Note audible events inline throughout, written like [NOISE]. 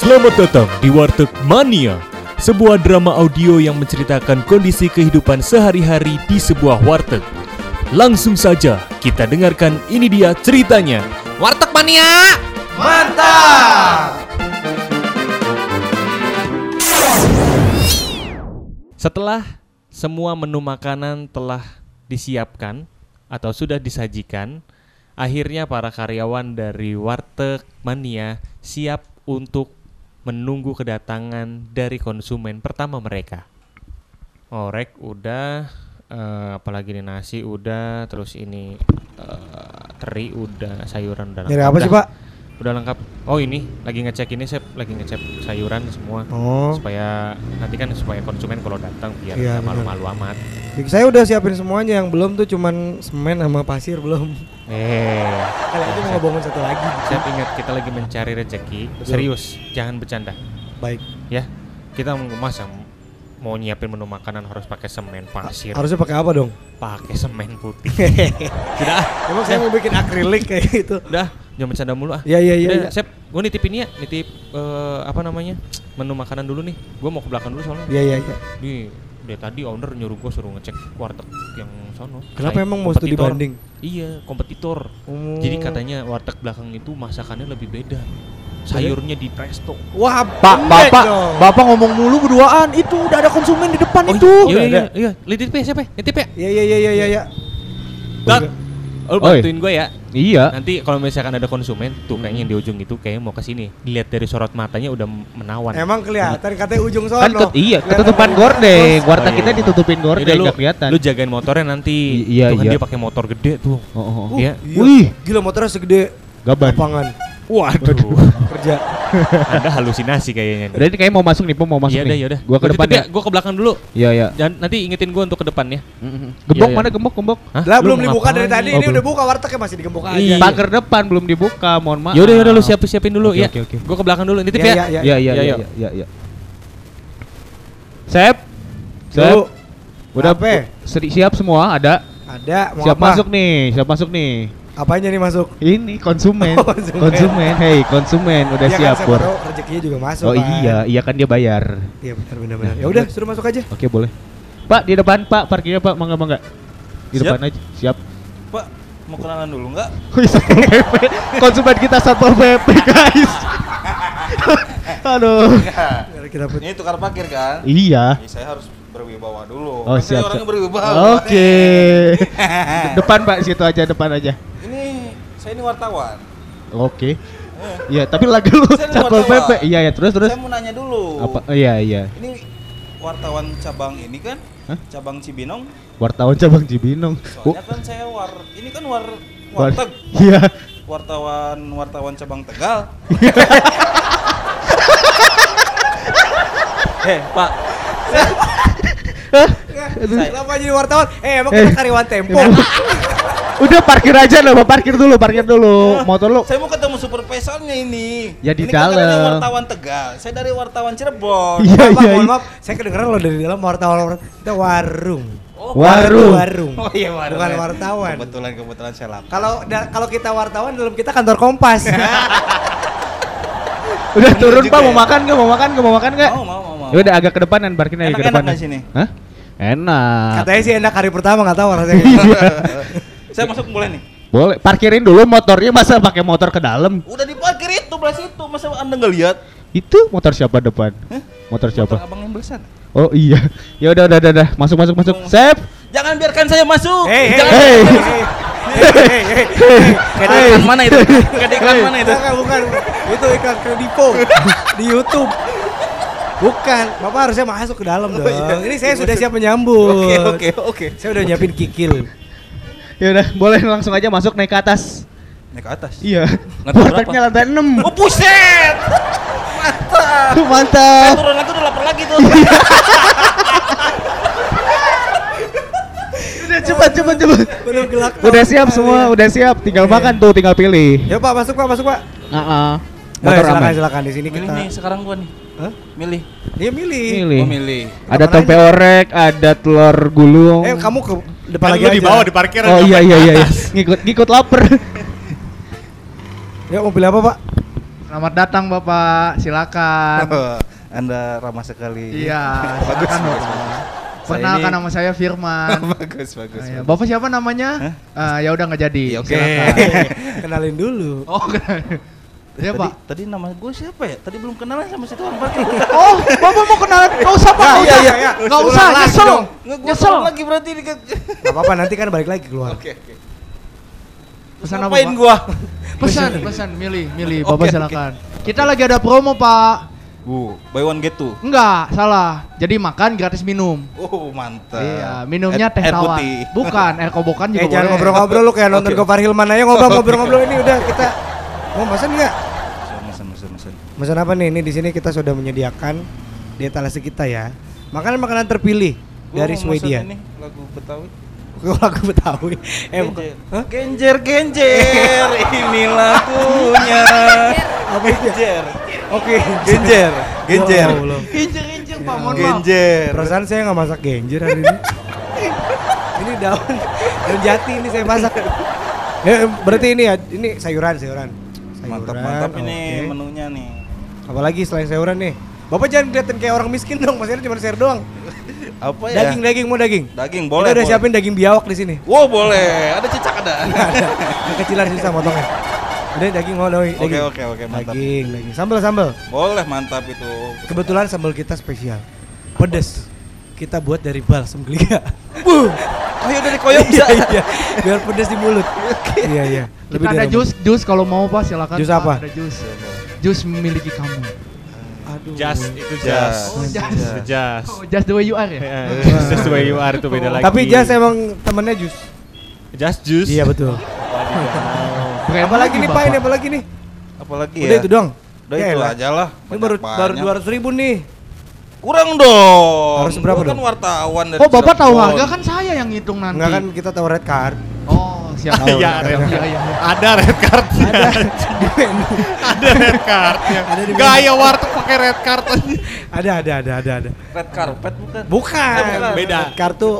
Selamat datang di Warteg Mania, sebuah drama audio yang menceritakan kondisi kehidupan sehari-hari di sebuah warteg. Langsung saja kita dengarkan ini dia ceritanya. Warteg Mania. Setelah semua menu makanan telah disiapkan atau sudah disajikan, akhirnya para karyawan dari Warteg Mania siap untuk menunggu kedatangan dari konsumen pertama mereka. Orek udah, eh, apalagi ini nasi udah, terus ini eh, teri udah, sayuran udah. Nyari apa sih, Dah. Pak? Udah lengkap. Oh ini lagi ngecek ini, saya lagi ngecek sayuran semua Oh, supaya nanti kan supaya konsumen kalau datang biar nggak benar. malu-malu amat. saya udah siapin semuanya yang belum tuh cuman semen sama pasir belum. Eh, Kali aja mau ngebangun satu lagi. saya ingat kita lagi mencari rezeki. Betul. Serius, jangan bercanda. Baik. Ya, kita mau masa mau nyiapin menu makanan harus pakai semen pasir, Harusnya pakai apa dong? pakai semen putih. [LAUGHS] Sudah, ah. Emang saya mau bikin akrilik kayak gitu. udah, jangan bercanda mulu ah. Iya iya iya. Iya. Sep, gue nitip ini ya, nitip eh, apa namanya menu makanan dulu nih. Gue mau ke belakang dulu soalnya. Iya iya iya. Nih, dari tadi owner nyuruh gue suruh ngecek warteg yang sono. Kenapa emang mau studi banding? Iya, kompetitor. Oh. Jadi katanya warteg belakang itu masakannya lebih beda. Sayurnya di presto. Wah, Pak, pendek bapak, dong. bapak ngomong mulu berduaan. Itu udah ada konsumen di depan itu. iya, iya, iya. Nitip ya siapa? Nitip ya? Iya iya iya iya iya. Iya. Bang, lu bantuin gue ya. Iya. Nanti kalau misalkan ada konsumen, tuh kayaknya yang di ujung itu kayaknya mau ke sini. Dilihat dari sorot matanya udah menawan. Emang kelihatan katanya ujung sono. Kan ket- iya, ketutupan ujung. gordeng. Terus- Warteg Oh, kita iya. ditutupin gordeng Yaudah, lu, enggak kelihatan. lu jagain motornya nanti. I- iya, Tuh kan iya. dia pakai motor gede tuh. Oh, oh, oh. Uh, Iya. iya. Wih. Gila motornya segede Gaban. lapangan. Waduh. Kerja. [LAUGHS] Anda halusinasi kayaknya. Udah ini kayak mau masuk nih, Pom, mau masuk Iya nih. dah, ya udah. Gua ke depan ya. Gua ke belakang dulu. Iya, iya. Dan nanti ingetin gua untuk ke depan ya. Gembok Iya, mana iya. gembok, gembok? Lah Lu belum dibuka dari tadi, ini udah buka wartegnya masih digembok aja. Iya. Pagar depan belum dibuka, mohon maaf. Yaudah yaudah lu siap siapin dulu ya. oke, oke. Gua ke belakang dulu. Nitip Iya, ya. iya, iya. Iya, iya, Iya, iya, iya, iya. Sep. Sep. Udah siap semua, ada. Ada mau Siap apa? masuk nih, siap masuk nih. Apanya nih masuk? Ini konsumen. [LAUGHS] Oh, konsumen. konsumen. Hey, konsumen udah Iya siap, kan, Pur. rezekinya juga masuk. Oh kan. iya, iya kan dia bayar. Iya benar benar benar. Nah, Ya udah, bener. suruh masuk aja. Oke, boleh. Pak, di depan, Pak. Parkirnya, Pak. Mangga, mangga. Di Siap. depan aja. Siap. Pak, mau kenalan dulu nggak? [LAUGHS] Satpol PP. Konsumen kita Satpol PP, guys. [LAUGHS] Aduh. Kita Ini tukar parkir kan? Iya. Ini saya harus berwibawa dulu. Oh, Kan saya siap, orangnya berwibawa. Oke. depan, Pak. Situ aja, depan aja. Saya ini wartawan. Oke. Eh, Iya, tapi lagu lu Satpol wartawan. PP. Iya, ya. Terus, terus. Saya mau nanya dulu. Apa? oh, Iya, iya. Ini wartawan cabang ini kan? Hah? Cabang Cibinong. Wartawan cabang Cibinong. Oh, Soalnya kan saya war ini kan war war- warteg. Iya. Wartawan wartawan cabang Tegal. [LAUGHS] Eh, Pak. [LAUGHS] Kenapa jadi wartawan? Eh emang Eh. kita karyawan Tempo. Udah parkir aja lo, parkir dulu, parkir dulu. Motor lu. Saya mau ketemu supervisornya ini. Ya, di ini kan dari dalam. wartawan Tegal. Saya dari wartawan Cirebon. Iya, iya. mohon iya. maaf, saya kedengeran lo dari dalam wartawan kita warung. Oh, Warung. Warung. Oh iya warung. Bukan wartawan. Kebetulan kebetulan saya lapar. Kalau kalau kita wartawan dalam kita kantor Kompas. [LAUGHS] Udah turun Pak, mau ya. makan nggak? Mau makan nggak? Mau makan nggak? Mau mau mau mau. Ya udah agak ke depanan, parkirnya agak ke depanan. nggak sini? Hah? Enak. Katanya sih enak hari pertama nggak tahu rasanya. [LAUGHS] Saya masuk boleh nih. Boleh, parkirin dulu motornya masa pakai motor ke dalam. Udah diparkir itu belah situ, masa anda nggak lihat? Itu motor siapa depan? Motor siapa? Motor abang yang belah sana. Oh iya. Ya udah udah udah, udah. masuk masuk masuk. Sep. Jangan biarkan saya masuk. Hei, hei, Jangan hei. biarkan saya masuk. Kayak di iklan mana itu? Iklan mana itu? Bukan, bukan. Itu iklan kredivo di YouTube. Bukan, Bapak harusnya masuk ke dalam dong. Ini saya sudah siap menyambut. Oke oke oke. Saya udah nyiapin kikil. Ya udah, boleh langsung aja masuk naik ke atas. Naik ke atas. Iya. Lantai Wartegnya lantai 6. Oh buset. Mantap. Saya Mantap. turun lagi udah lapar lagi tuh. [LAUGHS] Udah cepat cepat cepat. Udah gelak. Udah siap semua, udah siap. Tinggal Iya. makan tuh, tinggal pilih. Ya Pak, masuk Pak, masuk Pak. Heeh. Motor Motor silakan, aman. silakan di sini kita. nih sekarang gua nih. Hah? Milih. Dia milih. Milih. Oh milih. Ada Kapan tempe orek, ada telur gulung. Eh, kamu ke depan Kan lagi aja. di bawah di parkiran. Oh iya iya iya, iya. atas? ngikut ngikut lapar. Ya mau pilih apa Pak? Selamat datang Bapak, silakan. [LAUGHS] Anda ramah sekali. Iya, [LAUGHS] bagus, silakan bagus, Bapak. bagus. Perkenalkan ini- nama saya Firman. [LAUGHS] bagus, bagus. Ah, ya. bagus. Bapak siapa namanya? Ah, ya udah nggak jadi. Iya, oke. Silakan. Kenalin dulu. Oh, kenal. Ya, tadi, Pak. tadi nama gue siapa ya? Tadi belum kenalan sama si tukang parkir. [LAUGHS] Oh, Bapak mau kenalan? Nggak usah, Pak. Nggak iya, usah. iya, iya. Nggak usah, nyesel. Nyesel. lagi berarti di Gak apa-apa nanti kan balik lagi keluar. Oke, oke. Pesan apa, Pak? gua? Pesan, pesan, milih, milih. Bapak silakan. Kita lagi ada promo, Pak. Bu, buy one get two. Enggak, salah. Jadi makan gratis minum. Oh, mantap. Iya, minumnya teh air tawar. putih. Bukan, air kobokan juga Eh jangan ngobrol-ngobrol lu kayak nonton Oke. Gopar Hilman aja ngobrol-ngobrol-ngobrol [LAUGHS] ini udah kita mau pesan nggak? Pesan apa nih? Ini di sini kita sudah menyediakan di etalase kita ya. Makanan-makanan terpilih Gua dari Swedia. Ini lagu Betawi. Gue lagu Betawi. Eh bukan. Genjer. Genjer, genjer, [LAUGHS] ini lagunya. Apa itu? Genjer. Oke. Genjer, [LAUGHS] genjer. Ya Allah. Injek-injek, Pak, maaf. Genjer. Perasaan saya nggak masak genjer hari ini. [LAUGHS] ini daun daun jati ini saya masak. Ya, berarti ini ya, ini sayuran, sayuran. Sayuran. Mantap, mantap ini oke. menunya nih. Apalagi selain sayuran nih. Bapak jangan kelihatan kayak orang miskin dong, masih cuma share doang. Apa ya? Daging, daging mau daging. Daging Kita boleh. udah boleh. siapin daging biawak di sini. Wow, boleh. Ada cicak [LAUGHS] ada. Yang kecilan sisa potongnya. Udah daging mau doi, Oke, oke, oke, mantap. Daging, daging. Sambal, sambal. Boleh, mantap itu. Kebetulan sambal kita spesial. Pedes. Kita buat dari balsam geliga. Buh. [LAUGHS] Ayo dari koyok bisa. Iya, iya. Biar pedes di mulut. Iya, iya. Kita ada jus, jus kalau mau Pak silakan. Jus Pak, apa? Ada jus. Jus memiliki kamu. Aduh. Just itu Jas. just. Oh, just. Itu just. Oh, just the way you are ya. Ya, just the way you are itu beda lagi. Tapi Jas emang temennya jus. just juice. Iya betul. Brand Apalagi nih Pak, ini apalagi nih? Apalagi Udah ya? itu doang. Udah Ya itu aja lah. Ini baru baru banyak. dua ratus ribu nih. Kurang dong. Harus berapa kan dong? wartawan dari Oh, Bapak tahu harga kan saya yang ngitung nanti. Enggak kan kita tahu red card. Oh, siap. Tahu, Iya, red Iya, iya, iya. Ada red cardnya. Ada. [LAUGHS] Ada red di Gaya warteg pakai red card. Ada ada ada ada ada. Red carpet bukan? Bukan. Beda. Red card tuh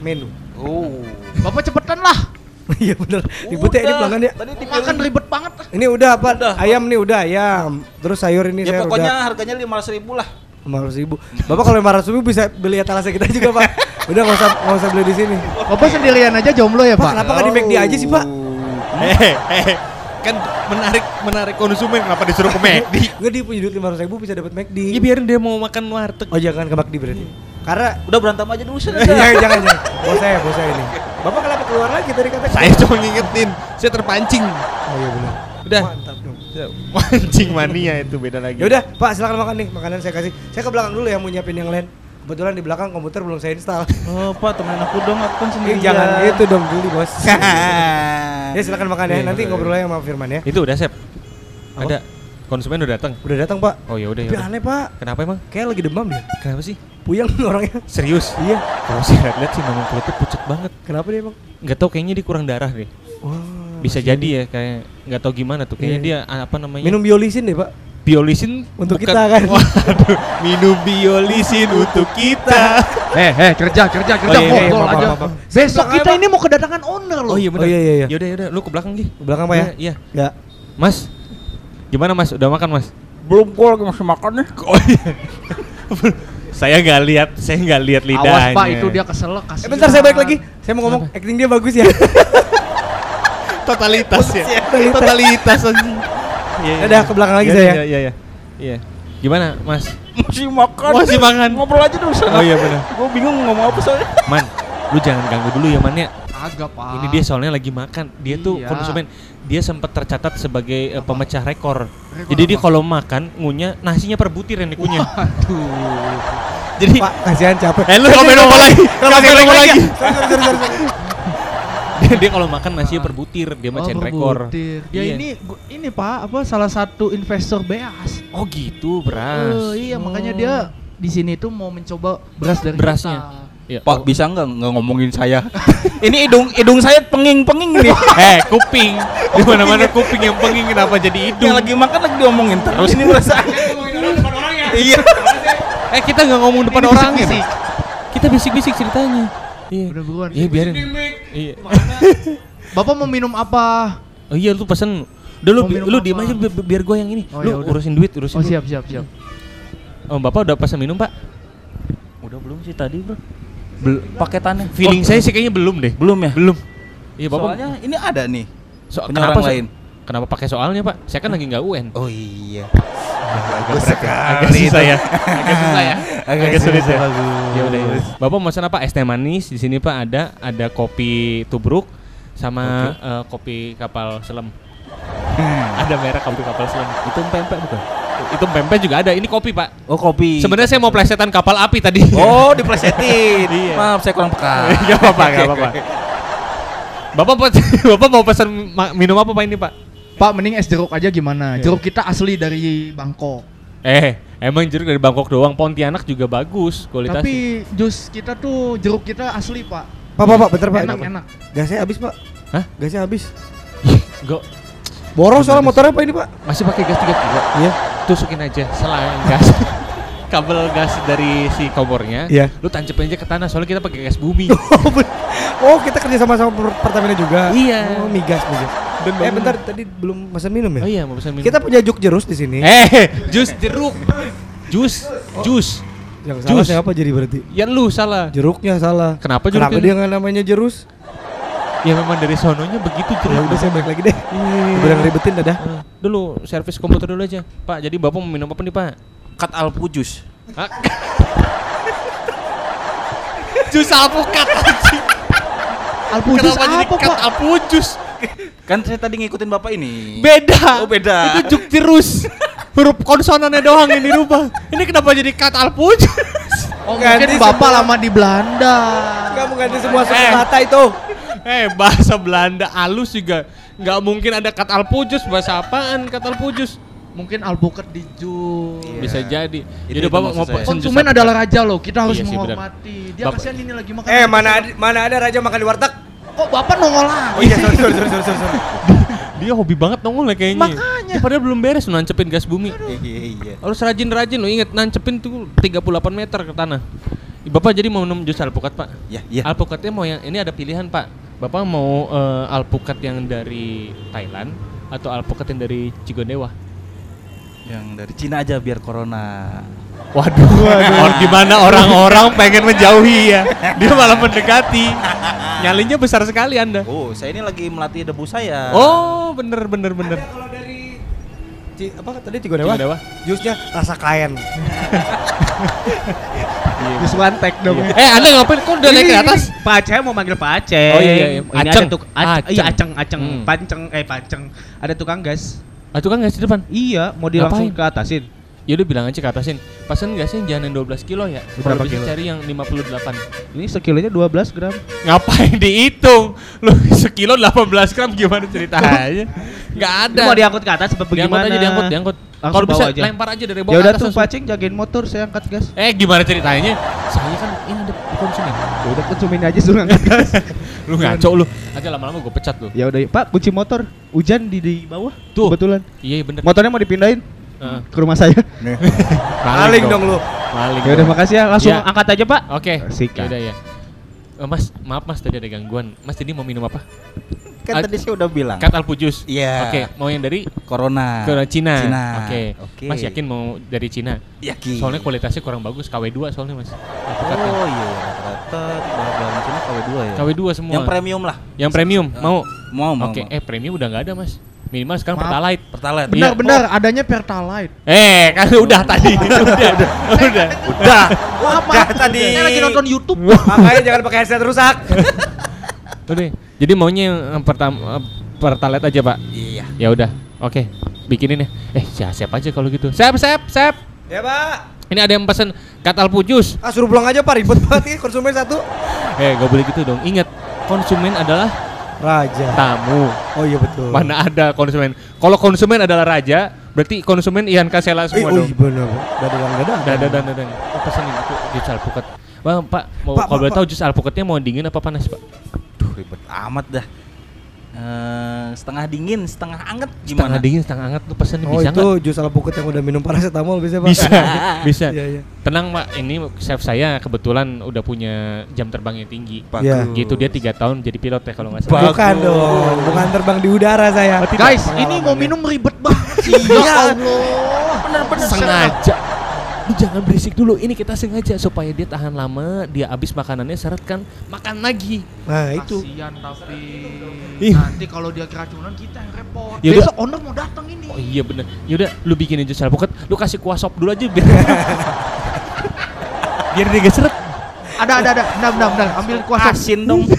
menu. Oh. Bapak cepetan lah. [LAUGHS] Iya bener. Ribet ya ini pelanggan ya. Tadi Makan ribet banget. Ini udah apa? Udah. Ayam nih udah ayam. Terus sayur ini Ya saya pokoknya udah harganya lima ratus ribu lah. Lima ratus ribu. Bapak kalau lima ratus ribu bisa beli etalase kita juga pak. Udah nggak usah nggak usah beli di sini. Bapak sendirian aja jomblo ya, Pak Pak? kenapa nggak di McD aja sih pak? Eh, eh, kan menarik menarik konsumen kenapa disuruh ke McD? [LAUGHS] Nggak dia punya duit lima ratus ribu bisa dapat McD. Ya biarin dia mau makan warteg. Oh jangan ke McD berarti. Karena Udah berantem aja dulu sih. jangan jangan jangan. Bos saya bos saya ini. Bapak kenapa keluar lagi tadi kata? Saya cuma ngingetin, saya terpancing. Oh iya benar. Udah. Mantap. [LAUGHS] Mancing mania itu beda lagi. Ya udah, Pak silakan makan nih. Makanan saya kasih. Saya ke belakang dulu ya mau nyiapin yang lain. Kebetulan di belakang komputer belum saya install. Oh, Pak, temenin aku dong, aku kan Eh, sendirian. jangan gitu dong dulu, Bos. ya [LAUGHS] ya silakan makan ya. Iya, Nanti iya. ngobrol aja sama Firman ya. Itu udah, Sep. Apa? Ada konsumen udah datang. Udah datang, Pak. Oh ya udah ya. Aneh, Pak. Kenapa emang? Kayak lagi demam dia. Kenapa sih? Puyeng [LAUGHS] orangnya. Serius? Iya. Kalau saya lihat sih memang kulitnya pucat banget. Kenapa dia, Bang? Nggak tahu kayaknya dia kurang darah deh. Wah. Bisa jadi ya kayak nggak tahu gimana tuh. Kayaknya Iya. dia apa namanya? Minum biolisin deh, Pak. biolisin Untuk bukan- kita kan. [LAUGHS] Waduh, minum biolisin untuk kita. [LAUGHS] Eh, eh, kerja, kerja, kerja, Oh, iya, iya, maaf, aja. maaf, maaf. Besok kita apa? ini mau kedatangan owner loh. Oh iya benar. iya, iya, iya. Yaudah yaudah, lu ke belakang Gi. Ke belakang, Pak ya? Iya, iya. Ya. Mas, gimana Mas? Udah makan Mas? Belum kok lagi masih makan nih. [LAUGHS] Oh iya. saya nggak lihat, saya nggak lihat lidahnya. Awas Pak, itu dia keselak Eh bentar saya balik lagi. Saya mau ngomong acting dia bagus ya. Totalitas ya. Totalitas. totalitas anjing. Iya. Udah, ke belakang lagi Iya, saya. Iya, iya, iya. Iya. Gimana, Mas? Masih makan. Masih makan. Ngobrol aja dulu sana. Oh iya benar. Gue bingung ngomong apa soalnya. Man, lu jangan ganggu dulu ya, Man ya. Agak, Pak. Ini dia soalnya lagi makan. Dia tuh Iya. konsumen. Dia sempat tercatat sebagai eh, pemecah rekor. Rekor Jadi dia apa? kalau makan ngunyah nasinya per butir yang dikunyah. Aduh. Jadi Pak, kasihan capek. Eh lu komen apa lagi? Komen apa lagi? Sorry, sorry, sorry, sorry. Dia, [LAUGHS] dia kalau makan nasinya per butir, dia Oh, mecahin rekor. Dia Iya. ini ini Pak, apa salah satu investor beas. Oh gitu, beras. Oh, iya, makanya dia di sini tuh mau mencoba beras dari Berasnya. kita. Ya. Pak bisa nggak nggak ngomongin saya? [LAUGHS] Ini hidung hidung saya penging penging nih. [LAUGHS] Eh, kuping. Di mana-mana kuping yang penging kenapa jadi hidung? Yang lagi makan lagi diomongin terus ini merasa. Iya. Eh, kita nggak ngomong depan orang ya. bisik-bisik. Kita bisik-bisik ceritanya. Iya. Udah buruan. Iya, biarin. Iya. [LAUGHS] Bapak mau minum apa? Oh iya, lu pesen Udah lu, minum lu diem aja bi- bi- biar gue yang ini. Oh, lu ya urusin duit, urusin Oh duit. siap siap siap. Oh, Bapak udah pesan minum, Pak? Udah belum sih tadi, Bro? Bel paketannya. Feeling Oh, saya sih kayaknya belum deh. belum ya? Belum. Iya, Bapak. Soalnya ini ada nih. So- punya kenapa orang so- lain. Kenapa pakai soalnya, Pak? Saya kan lagi nggak UN. Oh iya. agak berat ya. Agak susah ya. Agak susah ya. Agak Agak sulit ya. bagus. Ya udah. ya. Bapak mau pesan apa? Es teh manis. Di sini Pak ada ada kopi tubruk sama eh, kopi kapal selam. ada merek kopi kapal selam. Itu pempek bukan? Itu pempek juga ada. Ini kopi, Pak. Oh kopi. Sebenarnya saya mau plesetan kapal api tadi. Oh diplesetin. [LAUGHS] Iya. Maaf saya kurang peka. [LAUGHS] Gak apa-apa, gak [LAUGHS] apa-apa. Bapak Bapak mau pesan minum apa Pak ini, Pak? Pak mending es jeruk aja gimana? Jeruk kita asli dari Bangkok. Eh, emang jeruk dari Bangkok doang. Pontianak juga bagus kualitasnya. Tapi jus kita tuh jeruk kita asli pak. Pak, pak, pak, bentar pak. Enak enak. Gasnya habis pak. Hah? Gasnya habis. [LAUGHS] Gak Boros soal motornya pak ini pak. masih pakai gas 3 kilo. Iya. Tusukin aja selang gas. [LAUGHS] Kabel gas dari si kompornya. Iya. Lu tancapin aja ke tanah soalnya kita pakai gas bumi. [LAUGHS] Oh, oh, kita kerja sama sama Per- Pertamina juga. Iya. Oh, migas, migas. Dan Eh bentar, tadi belum pesan minum ya? Oh iya, mau pesan minum. Kita punya juk jerus di sini. Eh, [LAUGHS] jus jeruk. Jus, jus. Yang salah jus. siapa jadi berarti? Ya lu salah. Jeruknya salah. Kenapa Kenapa jeruknya? dia nggak namanya jerus? Ya memang dari sononya begitu jeruk. Ya udah saya balik lagi deh. Iya. Udah ngeribetin dadah. Eh, dulu servis komputer dulu aja. Pak, jadi Bapak mau minum apa nih, Pak? Kat alpujus. Hah? [LAUGHS] jus alpukat anjing. Alpujus Kenapa jadi kat pak? alpujus? Kan saya tadi ngikutin bapak ini. Beda. Oh, beda. Itu juk tirus. Huruf konsonannya doang yang dirubah. Ini kenapa jadi kat alpujus? Oh Ganti mungkin bapak semua. lama di Belanda. Enggak mau ganti semua suku Eh. kata itu. eh, bahasa Belanda halus juga nggak mungkin ada kat alpujus. Bahasa apaan kat alpujus? Mungkin alpukat di. Iya. Bisa jadi. Itu- Jadi itu Bapak mau Konsumen adalah raja loh, kita harus Iya sih, benar. menghormati. Dia Bapak- kasihan ini lagi makan. Eh mana ada, mana ada raja makan di warteg? Kok bapak nongol lagi? Oh iya sorry sorry sorry sorry. sorry. [LAUGHS] Dia hobi banget nongol ya kayaknya. Makanya. Dia padahal belum beres nancepin gas bumi. Iya iya. Harus rajin-rajin lo inget nancepin tuh 38 meter ke tanah. Bapak jadi mau minum jus alpukat pak? Iya iya. Alpukatnya mau yang ini ada pilihan pak. Bapak mau eh, alpukat yang dari Thailand atau alpukat yang dari Cigondewa? Yang dari Cina aja biar corona. Waduh, Or- gimana orang-orang pengen menjauhi ya? Dia malah mendekati. Nyalinya besar sekali anda. Oh, saya ini lagi melatih debu saya. Oh, bener bener bener. Ada kalau dari Ci, apa tadi Cigodewa? Cigodewa. Jusnya rasa kain. Jus one take dong. Eh, anda ngapain? Kok udah naik ke atas? Pak Aceh mau manggil Pak Aceh. Oh, iya, iya, iya. Ini Aceng. ada tuk Iya Aceng. aceng aceng Hmm. panceng eh panceng. Ada tukang gas. Ah, itu kan nggak di depan. Iya, mau dilangsung ke atasin. Ya udah bilang aja ke atasin. Pesan gasnya jangan yang 12 kilo ya. Berapa bisa kilo? cari yang 58. Ini sekilonya 12 gram. Ngapain dihitung? Lu [LAUGHS] sekilo 18 gram gimana ceritanya? [LAUGHS] Enggak ada. Mau diangkut ke atas apa diangkut bagaimana? aja, diangkut, diangkut. Kalau bisa aja. lempar aja dari bawah Ya udah tuh. Pacing jagain motor saya angkat gas. Eh gimana ceritanya? Saya kan ini ada konsumen. Ya udah konsumen aja suruh angkat gas. [LAUGHS] lu ngaco lu. Nanti lama-lama gue pecat lu. ya udah, Pak, kunci motor. Hujan di, di bawah. Tuh. Kebetulan. Iya iya, bener. Motornya mau dipindahin Ke rumah saya. [LAUGHS] Maling dong lu. Maling. Ya udah makasih ya, langsung Ya. angkat aja, Pak. Oke. Asik, Ya udah ya. Eh, mas, maaf mas tadi ada gangguan. Mas jadi mau minum apa? Kan Ad- tadi saya udah bilang. Kat alpujus. Iya. Oke, mau yang dari Corona. ke Cina. Cina. Oke. Oke. Mas yakin mau dari Cina? Yakin. Soalnya kualitasnya kurang bagus KW2 soalnya Mas. Oh iya, rata-rata Cina KW2 ya. KW2 semua. Yang premium lah. Yang premium mau? Mau mau. Oke, mau. eh premium udah nggak ada Mas. Minimal sekarang Maaf. Pertalite. Pertalite. Iya. Benar-benar adanya Pertalite. Eh, kan udah tadi. [LAUGHS] udah. Udah. Udah. Udah tadi. Saya lagi nonton YouTube. Makanya jangan pakai headset rusak. [LAUGHS] Udah. Jadi maunya yang pertama Pertalite aja, Pak. Iya. Ya udah. Oke. Bikinin ya. Eh, siap aja kalau gitu. Siap, siap, siap. ya pak. Ini ada yang pesen katal pujus. Ah suruh pulang aja pak ribet banget ya konsumen satu. Eh, gak boleh gitu dong. Ingat, konsumen adalah Raja. tamu. Oh iya betul. Mana ada konsumen? Kalau konsumen adalah raja, berarti konsumen Ian Kasela Eh, semua oh dong. iya benar. Dadang dadang. Dadah dan dadah. Oh, pesenin itu jus alpukat. Bang, Pak, mau kalau boleh tahu jus alpukatnya mau dingin apa panas, Pak? Duh ribet amat dah. Eh, setengah dingin, setengah anget Setengah gimana? dingin, setengah hangat lu pesen Oh bisa itu nggak? jus alpukat yang udah minum paracetamol bisa pak? Bisa, [LAUGHS] bisa. Iya iya. Tenang pak, ini chef saya kebetulan udah punya jam terbang yang tinggi. Iya. Gitu dia tiga tahun jadi pilot ya kalau nggak salah. Bukan dong, bukan terbang di udara saya. Guys, ini mau minum ribet banget sih. Ya Allah. Bener-bener sengaja. Lu jangan berisik dulu. Ini kita sengaja supaya dia tahan lama, dia habis makanannya seret kan makan lagi. Nah itu. Kasihan tapi Ih. nanti kalau dia keracunan kita yang repot. Ya Besok owner mau datang ini. Oh iya bener. Yaudah, lu bikinin jus alpukat, lu kasih kuah sop dulu aja biar [LAUGHS] biar dia gak seret. Ada ada ada. Bentar bentar bentar. Ambil kuah sop. asin dong. [LAUGHS]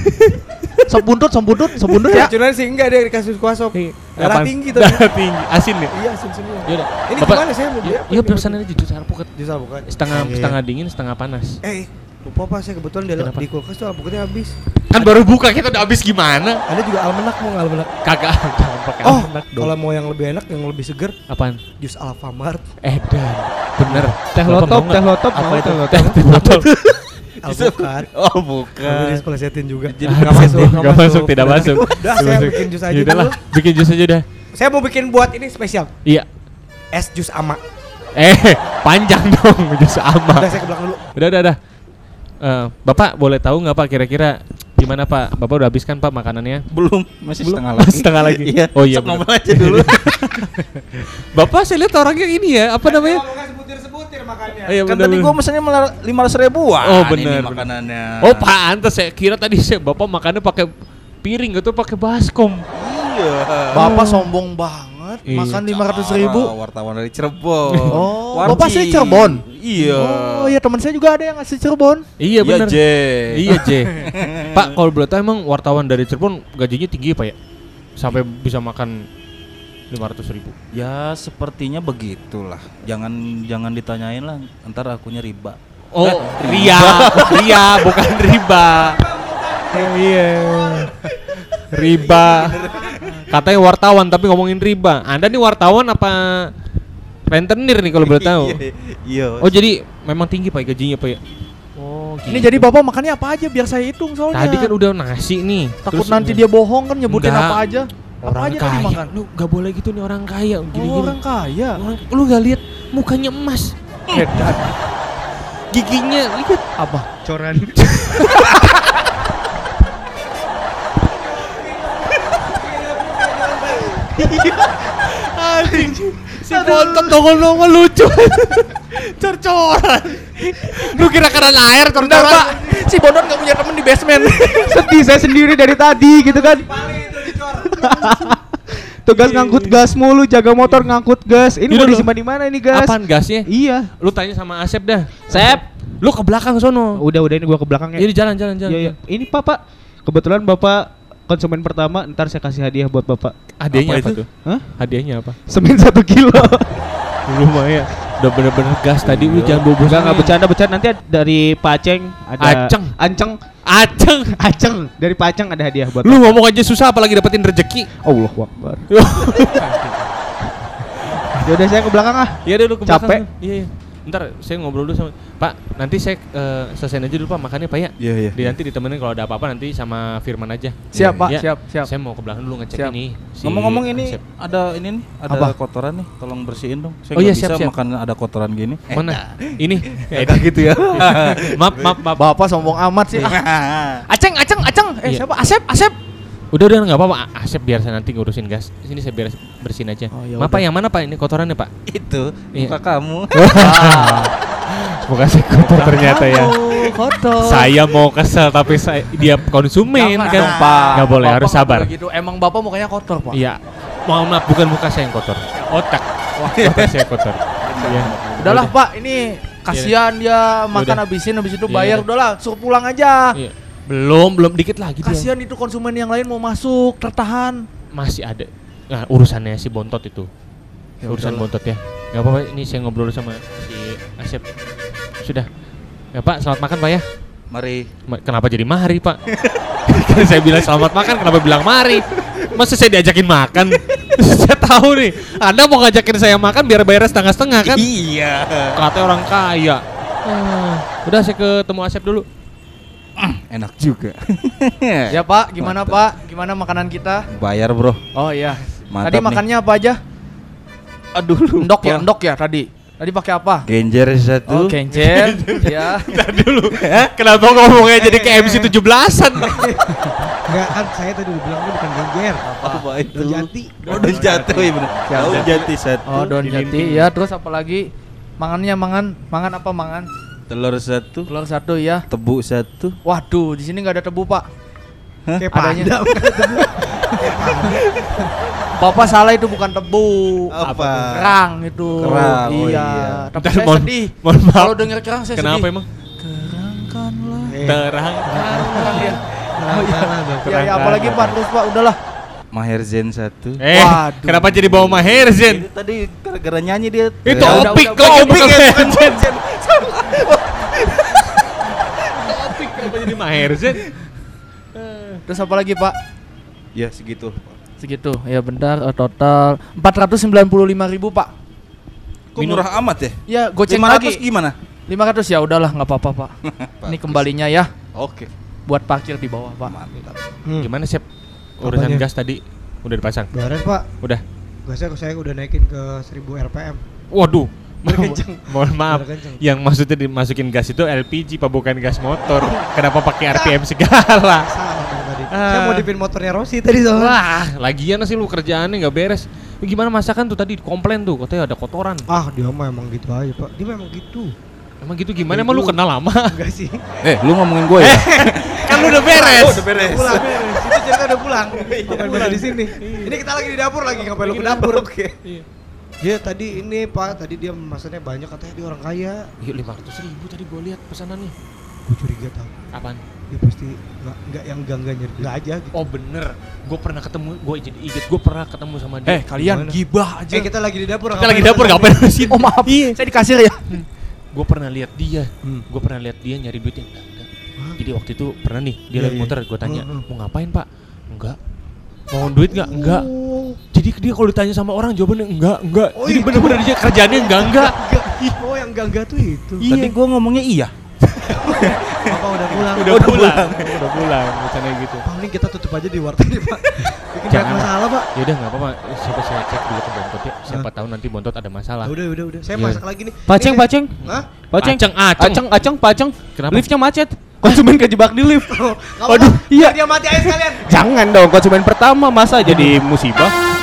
Buntut, sop buntut ya. Keracunan sih enggak dia dikasih kuah sop. Darah tinggi tapi. Darah tinggi. Asin ya? Iya asin semua. Yaudah. Ini Bapak- gimana saya mau beli Ya, apa Iya ini? pesan aja jus alpukat. Jus alpukat. Setengah Iya, iya. setengah dingin, setengah panas. Eh, lupa pak saya kebetulan di, di kulkas tuh alpukatnya habis. Kan baru buka kita udah habis gimana? Ada juga almenak mau nggak almenak? Kagak [LAUGHS] jangan pakai Oh, almanac dong. kalau mau yang lebih enak, yang lebih seger, Apaan? jus Alfamart. Edan. Bener. Teh Bapak lotop, teh lotop, Apa itu? teh lotop. [LAUGHS] Alpukat. [LAUGHS] Oh bukan. displesetin juga. Jadi Nggak nggak masuk, masuk. nggak masuk, tidak masuk. [LAUGHS] Udah, saya masuk. bikin jus aja dulu. bikin jus aja udah. Saya mau bikin buat ini spesial. Iya. Es jus ama. Eh, panjang dong [LAUGHS] jus ama. Udah saya ke belakang dulu. Udah, udah, udah. Eh, Bapak boleh tahu nggak Pak kira-kira gimana Pak? Bapak udah habis kan Pak makanannya? Belum, masih Belum? setengah lagi. Setengah lagi. Iya. Oh iya, ngomong aja dulu. Bapak saya lihat orangnya ini ya, apa namanya? Makannya. Oh, iya, kan bener, tadi gua mesennya lima ratus ribuan. Oh, bener. makanannya. Oh pantes saya kira tadi saya Bapak makannya pakai piring gitu pakai baskom. Iya. Bapak sombong banget. Iya. Makan lima ratus ribu. wartawan dari Cirebon. [LAUGHS] Oh, Warji. Bapak asli Cirebon? Iya. Oh iya teman saya juga ada yang asli Cirebon. Iya benar. J. Iya J. [LAUGHS] Pak kalau boleh tahu emang wartawan dari Cirebon gajinya tinggi ya, Pak ya? Sampai bisa makan lima ratus ribu. Ya sepertinya begitulah. Jangan jangan ditanyain lah. Ntar akunya riba. Oh, ria, ria bukan riba. iya. Riba. Katanya wartawan tapi ngomongin riba. Anda nih wartawan apa rentenir nih kalau boleh [LAUGHS] tahu? Iya. Oh jadi memang tinggi pak gajinya pak ya? Oh Ini jadi bapak makannya apa aja biar saya hitung soalnya. Tadi kan udah nasi nih. takut Terus- nanti dia bohong kan nyebutin Enggak. apa aja. Apa orang aja tadi kaya. makan? Lu gak boleh gitu nih orang kaya gini Oh, orang kaya. Orang, lu gak lihat mukanya emas. Edan. Giginya lihat Apa? Coran. anjing. Si bontot nongol-nongol lucu. Cor-coran. [LAUGHS] Lu kira karena air cor-coran. si Bondon gak punya temen di basement. [LAUGHS] Sedih saya sendiri dari tadi gitu kan. Tugas ngangkut gas mulu, jaga motor ngangkut gas. Ini mau disimpan di mana ini gas? Apaan gasnya? Iya. Lu tanya sama Asep dah. Sep. Lu ke belakang sono. Udah udah ini gua ke belakang ya. Jadi jalan jalan jalan. Iya iya. Ini Pak. Kebetulan Bapak konsumen pertama, ntar saya kasih hadiah buat Bapak. Hadiahnya Apa apa, itu? tuh? Hah? Hadiahnya apa? Semen satu kilo. [LAUGHS] Lumayan. Udah bener-bener gas tadi lu jangan bobo Enggak enggak bercanda bercanda nanti dari Pak Aceng ada Aceng. Anceng Aceng. [LAUGHS] Aceng dari Pak Aceng ada hadiah buat Lu ngomong aja susah apalagi dapetin rezeki. Allah Akbar. [LAUGHS] Ya udah saya ke belakang ah. Iya deh lu ke belakang. Capek. Iya iya. Ntar saya ngobrol dulu sama Pak. Nanti saya eh, selesaiin aja dulu Pak makannya Pak ya. Iya iya. Di nanti ditemenin kalau ada apa-apa nanti sama Firman aja. Siap, Iya. Pak, Iya. siap, siap. Saya mau ke belakang dulu ngecek Siap. ini. si Ngomong-ngomong ini Asep. ada ini nih, ada Apa? kotoran nih, tolong bersihin dong. Saya Oh iya, siap, bisa siap. makan ada kotoran gini. Mana? ini. [LAUGHS] Kayak gitu ya. [LAUGHS] maaf, maaf, maaf. Bapak sombong amat sih. Ah. Aceng, Aceng, Aceng. Eh Iya. siapa? Asep, Asep. Udah udah nggak apa-apa. Asep biar saya nanti ngurusin gas. Sini saya beres bersihin aja. Oh, ya Maaf Pak, udah. yang mana Pak? Ini kotorannya Pak. Itu Iya. muka kamu. [LAUGHS] Bukan saya kotor ternyata ya. Kotor. Saya mau kesel tapi saya dia konsumen Jangan kan. Pak. Nggak boleh, Bapak harus sabar. boleh gitu. Emang Bapak mukanya kotor, Pak. Iya. Mohon maaf, bukan muka saya yang kotor. Otak. Otak saya kotor. Iya. Udahlah, Pak. Ini kasihan dia makan Udah. habisin habis itu Iya, bayar udah. udahlah suruh pulang aja. Iya. Belum, belum dikit lagi dia. Kasihan itu konsumen yang lain mau masuk tertahan. Masih ada. Nah, urusannya si Bontot itu. Ya Urusan udahlah. Bontot ya. Gak apa-apa, ini saya ngobrol sama si Asep. Sudah. Ya Pak, selamat makan Pak ya. Mari. Ma- Kenapa jadi mari Pak? [LAUGHS] Kan saya bilang selamat makan, kenapa bilang mari? Masa saya diajakin makan? [LAUGHS] saya tahu nih, Anda mau ngajakin saya makan biar bayarnya setengah-setengah kan? Iya. Katanya orang kaya. Ah, udah saya ketemu Asep dulu. Enak juga. [LAUGHS] Ya Pak, gimana Pak? Gimana makanan kita? Bayar bro. Oh iya. Mantap tadi nih. makannya apa aja? Aduh lu. [LAUGHS] Endok ya, endok ya tadi. Tadi pakai apa? Genjer satu. Oh, kencer. ya. dulu. [LAUGHS] Kenapa ngomongnya jadi kayak MC 17-an? Enggak kan saya tadi udah bilang bukan genjer. Apa itu? Daun jati. Oh, daun jati iya bener. Daun jati satu. Oh, daun jati. Ya, terus apa lagi? Mangannya mangan, mangan apa mangan? Telur satu. Telur satu ya. Tebu satu. Waduh, di sini nggak ada tebu, Pak. Kayak Adanya. [LAUGHS] Bapak salah itu bukan tebu. Apa? Kerang itu. Kerang, oh iya. iya. Tapi Bentar, saya mohon- sedih. mohon maaf. Kalau denger kerang saya Kenapa sedih. emang? Kerangkanlah. Terang. Kerang ya. Kerang, kerang, dong. Ya, ya apalagi Pak, terus Pak, udahlah. Maher Zen satu. Eh, Waduh. kenapa jadi bawa Maher Zen? Itu tadi gara-gara nyanyi dia. Itu Ya, opik kok, opik ya, bukan Zen. Jadi Maher Zen? Terus apa lagi, Pak? Ya segitu. Segitu. Ya bentar, eh, total 495.000 ribu Pak. Kok murah amat ya? Ya, goceng 500 lagi. gimana? 500 ya udahlah, nggak apa-apa, Pak. [LAUGHS] Ini kembalinya ya Oke. buat parkir di bawah, Pak. Mantap. Hmm. Gimana, Sep? Urusan Apanya? gas tadi udah dipasang? Beres pak. Udah. Gasnya saya udah naikin ke 1000 RPM. Waduh. Udah kenceng. [LAUGHS] Mohon maaf. Udah. Yang maksudnya dimasukin gas itu LPG pak bukan gas motor. [LAUGHS] Kenapa pakai RPM segala? Salah dong tadi. Ah. Saya modifin motornya Rossi tadi soalnya. Wah, lagian sih lu kerjaannya nggak beres. Lu Gimana masakan tuh tadi komplain tuh katanya ada kotoran. Ah dia mah emang gitu aja pak. Dia memang gitu. Emang gitu gimana? Emang lu kenal lama? [LAUGHS] Enggak sih. Eh, lu ngomongin gue ya? kan lu udah beres. udah beres. Pulang beres. Itu cerita udah pulang. Ngapain pada di sini? Ini kita lagi di dapur lagi ngapain lu ke dapur? Oke. Dia tadi ini pak, tadi dia pesannya banyak katanya dia orang kaya. Iya lima ratus ribu tadi gue lihat pesanannya. Gue curiga tau. Apaan? Dia pasti nggak nggak yang gangga nyari nggak aja gitu. Oh bener, gue pernah ketemu, gue jadi inget, gue pernah ketemu sama dia. Eh, kalian Gimana? gibah aja. Eh kita lagi di dapur. kita lagi dapur ngapain di sini? Oh, maaf. Saya di kasir ya. Gue pernah lihat dia, Hmm. gue pernah lihat dia nyari duitnya enggak, enggak. Jadi waktu itu pernah nih dia Iya, lagi iya. muter, gue tanya Hmm, hmm. mau ngapain pak? Enggak. Mau duit nggak? Enggak. Oh. Jadi dia kalau ditanya sama orang jawabannya enggak, enggak. Oh, Jadi itu. bener-bener dia kerjaannya enggak, enggak. Enggak. Oh yang gangga tuh itu. Tadi gue ngomongnya iya. Apa udah pulang? Udah pulang, udah pulang, misalnya gitu. Paling kita tutup aja di warteg nih pak. Bikin Jangan. banyak masalah pak. Ya udah nggak apa-apa, coba saya cek dulu ke Bontot ya. Siapa tahu nanti Bontot ada masalah. Ya Udah udah udah. Saya Iya. masak lagi nih. Paceng, paceng. Hah? Paceng. Aceng, aceng. Aceng, aceng, paceng. Kenapa? Liftnya macet. Konsumen kejebak di lift. Waduh, apa-apa. iya. Dia mati aja sekalian. Jangan dong, konsumen pertama masa jadi musibah.